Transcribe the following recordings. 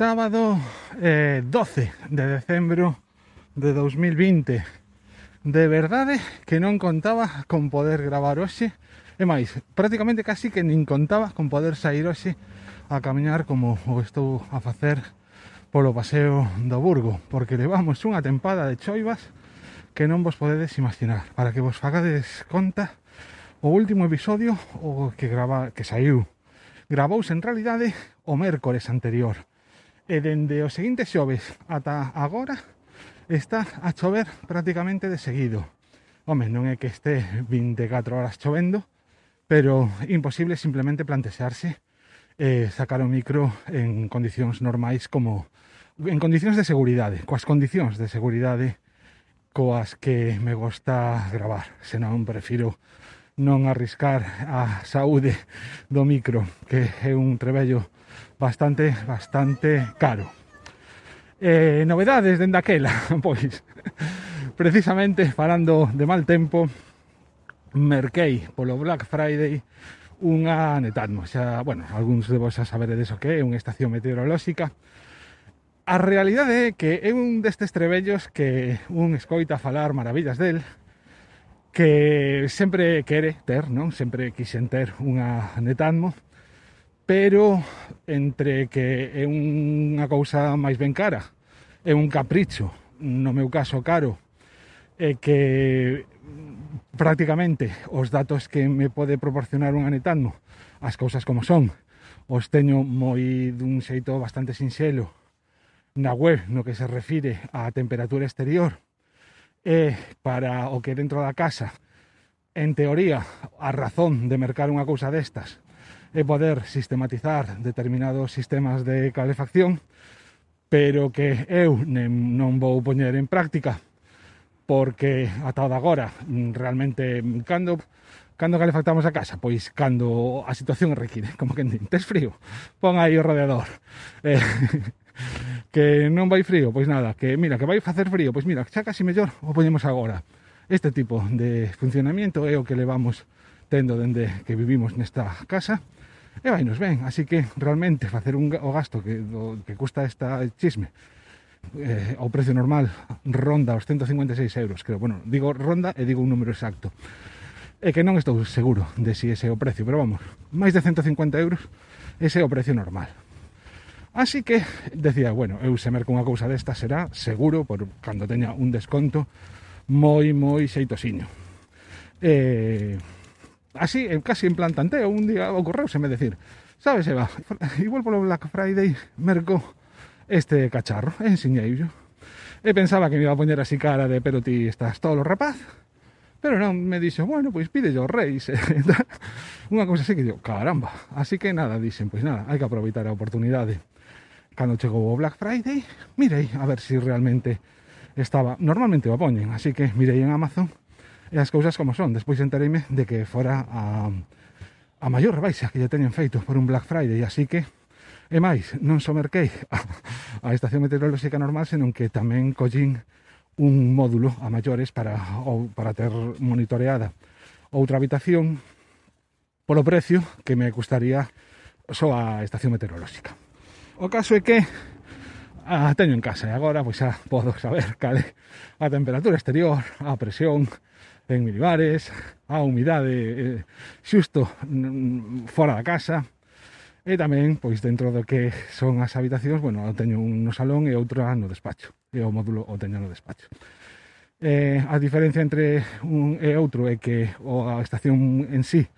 sábado eh, 12 de decembro de 2020 de verdade que non contaba con poder gravar hoxe. E máis, prácticamente casi que nin contaba con poder sair hoxe a camiñar como o estou a facer polo paseo do Burgo porque levamos unha tempada de choivas que non vos podedes imaginar. Para que vos fagades conta o último episodio o que grava, que saiu gravouse en realidade o mércores anterior e dende o seguinte xoves ata agora está a chover prácticamente de seguido. Home, non é que este 24 horas chovendo, pero imposible simplemente plantexarse eh, sacar o micro en condicións normais como en condicións de seguridade, coas condicións de seguridade coas que me gusta gravar, senón prefiro non arriscar a saúde do micro, que é un trebello bastante, bastante caro. Eh, novedades dende aquela, pois, precisamente falando de mal tempo, merquei polo Black Friday unha netatmo, xa, bueno, algúns de vos xa saberedes o que é, unha estación meteorolóxica. A realidade é que é un destes trebellos que un escoita falar maravillas del, que sempre quere ter, non? Sempre quixen ter unha Netatmo, pero entre que é unha cousa máis ben cara, é un capricho, no meu caso caro, é que prácticamente os datos que me pode proporcionar un Netatmo, as cousas como son, os teño moi dun xeito bastante sinxelo na web no que se refire á temperatura exterior, eh, para o que dentro da casa en teoría a razón de mercar unha cousa destas é poder sistematizar determinados sistemas de calefacción pero que eu nem, non vou poñer en práctica porque ata o de agora realmente cando cando calefactamos a casa? Pois cando a situación require, como que tes frío, pon aí o rodeador. Eh, que non vai frío, pois nada, que mira, que vai facer frío, pois mira, xa casi mellor o poñemos agora. Este tipo de funcionamiento é o que levamos tendo dende que vivimos nesta casa e vai nos ben, así que realmente facer un, o gasto que, do, que custa esta chisme eh, ao precio normal ronda os 156 euros, creo, bueno, digo ronda e digo un número exacto. E que non estou seguro de si ese é o precio, pero vamos, máis de 150 euros ese é o precio normal. Así que decía, bueno, eu se merco unha cousa desta será seguro por cando teña un desconto moi moi xeitosiño. Eh, así, casi en plan tanteo, un día me decir, sabes, Eva, igual polo Black Friday merco este cacharro, en ensiñei E eh, pensaba que me iba a poñer así cara de pero ti estás todo lo rapaz, Pero non, me dixo, bueno, pois pide yo reis Unha cousa así que digo, caramba Así que nada, dixen, pois nada, hai que aproveitar a oportunidade cando chegou o Black Friday, mirei a ver se si realmente estaba, normalmente o poñen, así que mirei en Amazon e as cousas como son. Despois entereime de que fora a, a maior rebaixa que lle teñen feito por un Black Friday, así que E máis, non só merquei a, a estación meteorolóxica normal, senón que tamén collín un módulo a maiores para, ou, para ter monitoreada outra habitación polo precio que me custaría só a estación meteorolóxica. O caso é que a teño en casa e agora pois xa podo saber cale a temperatura exterior, a presión en milibares, a humidade eh, xusto fora da casa e tamén pois dentro do que son as habitacións, bueno, teño un no salón e outra no despacho e o módulo o teño no despacho. Eh, a diferencia entre un e outro é que o, a estación en sí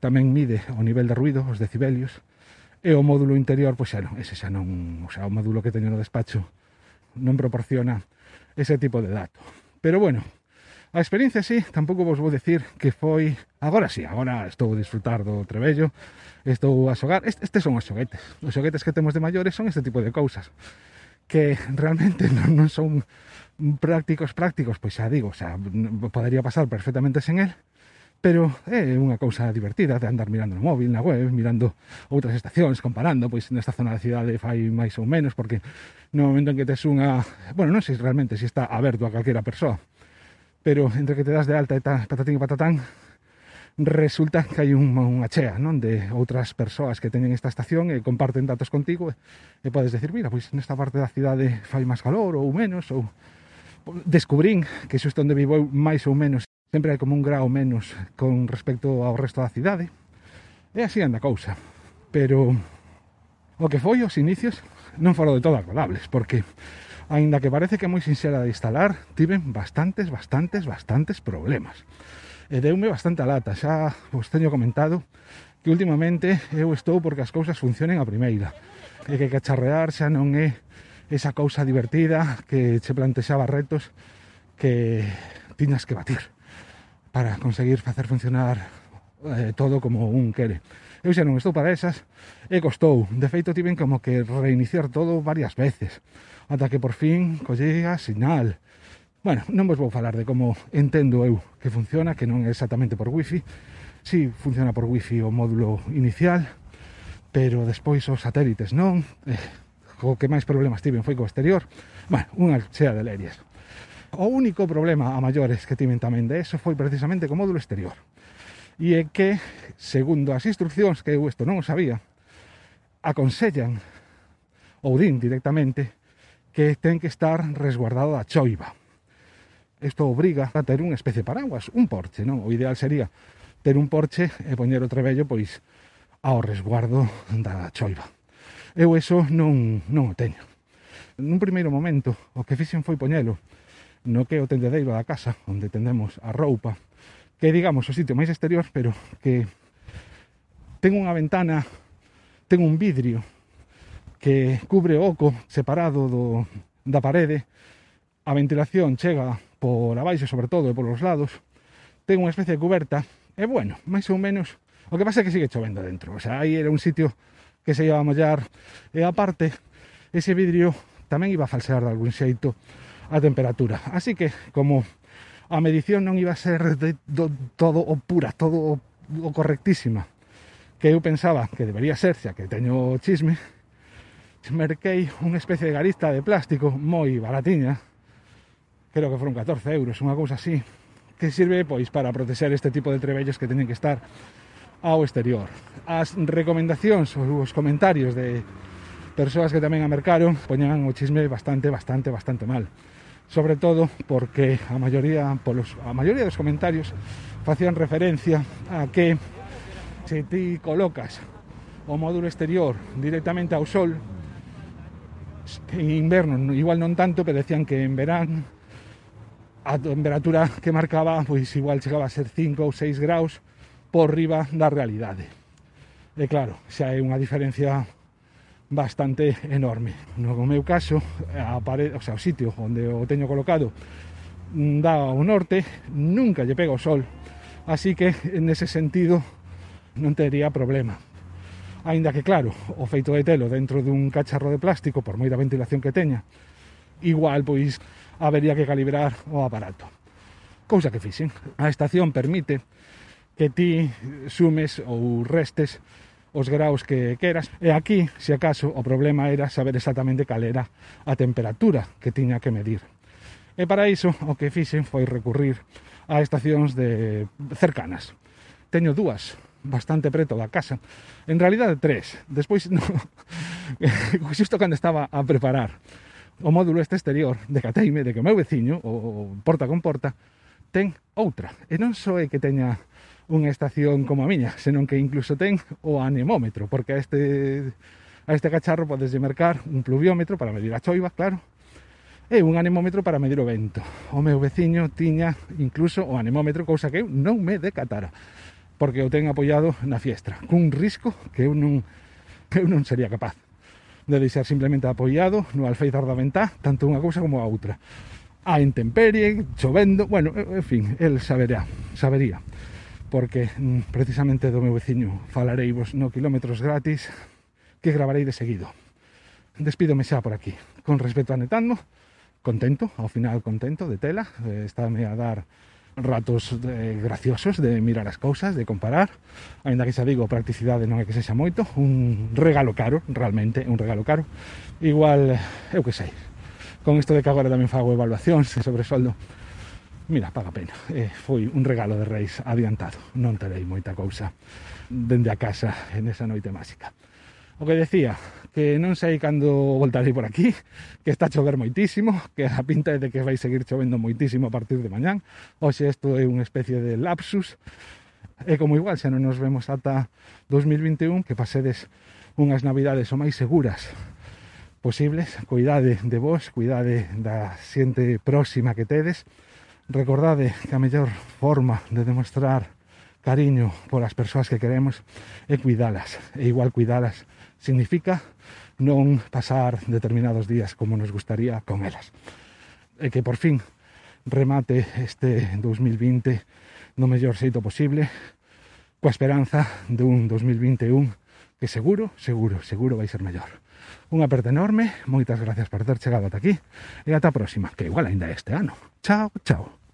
tamén mide o nivel de ruido, os decibelios, e o módulo interior, pois xa non, ese xa non, o xa o módulo que teño no despacho non proporciona ese tipo de dato. Pero bueno, a experiencia sí, tampouco vos vou decir que foi, agora sí, agora estou a disfrutar do trebello, estou a xogar, estes este son os xoguetes, os xoguetes que temos de maiores son este tipo de cousas, que realmente non, non son prácticos prácticos, pois xa digo, xa, podería pasar perfectamente sen el, pero eh, é unha cousa divertida de andar mirando no móvil, na web, mirando outras estacións, comparando, pois nesta zona da cidade fai máis ou menos, porque no momento en que tes unha... Bueno, non sei realmente se si está aberto a calquera persoa, pero entre que te das de alta e ta, patatín e patatán, resulta que hai un, unha chea non de outras persoas que teñen esta estación e comparten datos contigo e, e podes decir, mira, pois nesta parte da cidade fai máis calor ou menos ou descubrín que xusto onde vivo eu máis ou menos sempre hai como un grau menos con respecto ao resto da cidade. E así anda a cousa. Pero o que foi os inicios non foron de todo agradables, porque aínda que parece que é moi sincera de instalar, tiven bastantes, bastantes, bastantes problemas. E deume bastante a lata, xa vos teño comentado que últimamente eu estou porque as cousas funcionen a primeira. E que cacharrear xa non é esa cousa divertida que che plantexaba retos que tiñas que batir para conseguir facer funcionar eh, todo como un quere. Eu xa non estou para esas e costou. De feito, tiven como que reiniciar todo varias veces ata que por fin collei a sinal. Bueno, non vos vou falar de como entendo eu que funciona, que non é exactamente por wifi. Si sí, funciona por wifi o módulo inicial, pero despois os satélites non. Eh, o que máis problemas tiven foi co exterior. Bueno, unha chea de lerias. O único problema a maiores que tiven tamén de eso foi precisamente co módulo exterior. E é que, segundo as instruccións, que eu isto non o sabía, aconsellan ou din directamente que ten que estar resguardado da choiva. Isto obriga a ter unha especie de paraguas, un porche, non? O ideal sería ter un porche e poñer o trebello pois ao resguardo da choiva. Eu eso non, non o teño. Nun primeiro momento, o que fixen foi poñelo no que o tendedeiro da casa onde tendemos a roupa que digamos o sitio máis exterior pero que ten unha ventana ten un vidrio que cubre o oco separado do, da parede. A ventilación chega por abaixo sobre todo e polos lados. Ten unha especie de cuberta e bueno, máis ou menos o que pasa é que sigue chovendo dentro. O sea, aí era un sitio que se iba a mollar e aparte ese vidrio tamén iba a falsear de algún xeito a temperatura. Así que como a medición non iba a ser de, do, todo o pura, todo o, o correctísima que eu pensaba que debería ser, xa que teño chisme, merquei unha especie de garista de plástico moi baratiña, creo que foron 14 euros, unha cousa así, que sirve pois para protexer este tipo de trebellos que teñen que estar ao exterior. As recomendacións ou os comentarios de persoas que tamén a mercaron poñan o chisme bastante, bastante, bastante mal sobre todo porque a maioría polos a maioría dos comentarios facían referencia a que se ti colocas o módulo exterior directamente ao sol en inverno igual non tanto, pero decían que en verán a temperatura que marcaba pois igual chegaba a ser 5 ou 6 graus por riba da realidade. E claro, xa é unha diferencia bastante enorme. No meu caso, a parede, o sea, o sitio onde o teño colocado mm, dá ao norte, nunca lle pega o sol, así que nese sentido non tería problema. Ainda que claro, o feito de telo dentro dun cacharro de plástico, por moita ventilación que teña, igual pois habería que calibrar o aparato. Cousa que fixen. A estación permite que ti sumes ou restes os graus que queras. E aquí, se acaso, o problema era saber exactamente cal era a temperatura que tiña que medir. E para iso, o que fixen foi recurrir a estacións de cercanas. Teño dúas, bastante preto da casa. En realidade, tres. Despois, no, xusto cando estaba a preparar o módulo este exterior, de Cateime, de que o meu veciño, o porta con porta, ten outra. E non só é que teña unha estación como a miña, senón que incluso ten o anemómetro, porque a este, a este cacharro podes mercar un pluviómetro para medir a choiva, claro, e un anemómetro para medir o vento. O meu veciño tiña incluso o anemómetro, cousa que eu non me decatara, porque o ten apoiado na fiestra, cun risco que eu non, que eu non sería capaz de deixar simplemente apoiado no alfeizar da ventá, tanto unha cousa como a outra. A intemperie, chovendo, bueno, en fin, el saberá, sabería porque mm, precisamente do meu veciño falarei vos no kilómetros gratis que gravarei de seguido. Despídome xa por aquí. Con respecto a Netano, contento, ao final contento de tela, eh, estáme a dar ratos de, graciosos de mirar as cousas, de comparar ainda que xa digo, practicidade non é que sexa moito un regalo caro, realmente un regalo caro, igual eu que sei con isto de que agora tamén fago evaluacións sobre soldo Mira, paga pena. Eh, foi un regalo de reis adiantado. Non terei moita cousa dende a casa en esa noite máxica. O que decía, que non sei cando voltarei por aquí, que está a chover moitísimo, que a pinta é de que vai seguir chovendo moitísimo a partir de mañán. Oxe, isto é unha especie de lapsus. E como igual, se non nos vemos ata 2021, que pasedes unhas navidades o máis seguras posibles. Cuidade de vos, cuidade da xente próxima que tedes Recordade que a mellor forma de demostrar cariño polas persoas que queremos é cuidalas. E igual cuidalas significa non pasar determinados días como nos gustaría con elas. E que por fin remate este 2020 no mellor xeito posible, coa esperanza dun 2021 que seguro, seguro, seguro vai ser mellor. Unha aperta enorme, moitas gracias por ter chegado ata aquí e ata a próxima, que igual ainda este ano. Chao, chao.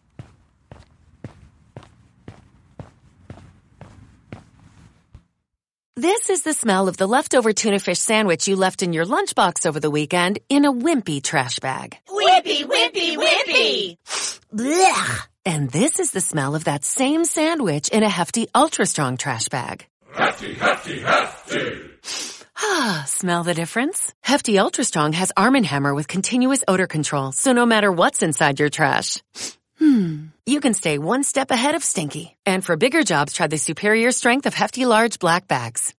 This is the smell of the leftover tuna fish sandwich you left in your lunchbox over the weekend in a wimpy trash bag. Wimpy, wimpy, wimpy! Blech! And this is the smell of that same sandwich in a hefty, ultra strong trash bag. Hefty, hefty, hefty. Ah, smell the difference? Hefty Ultra Strong has Arm & Hammer with continuous odor control, so no matter what's inside your trash, hmm, you can stay one step ahead of stinky. And for bigger jobs, try the superior strength of Hefty Large Black Bags.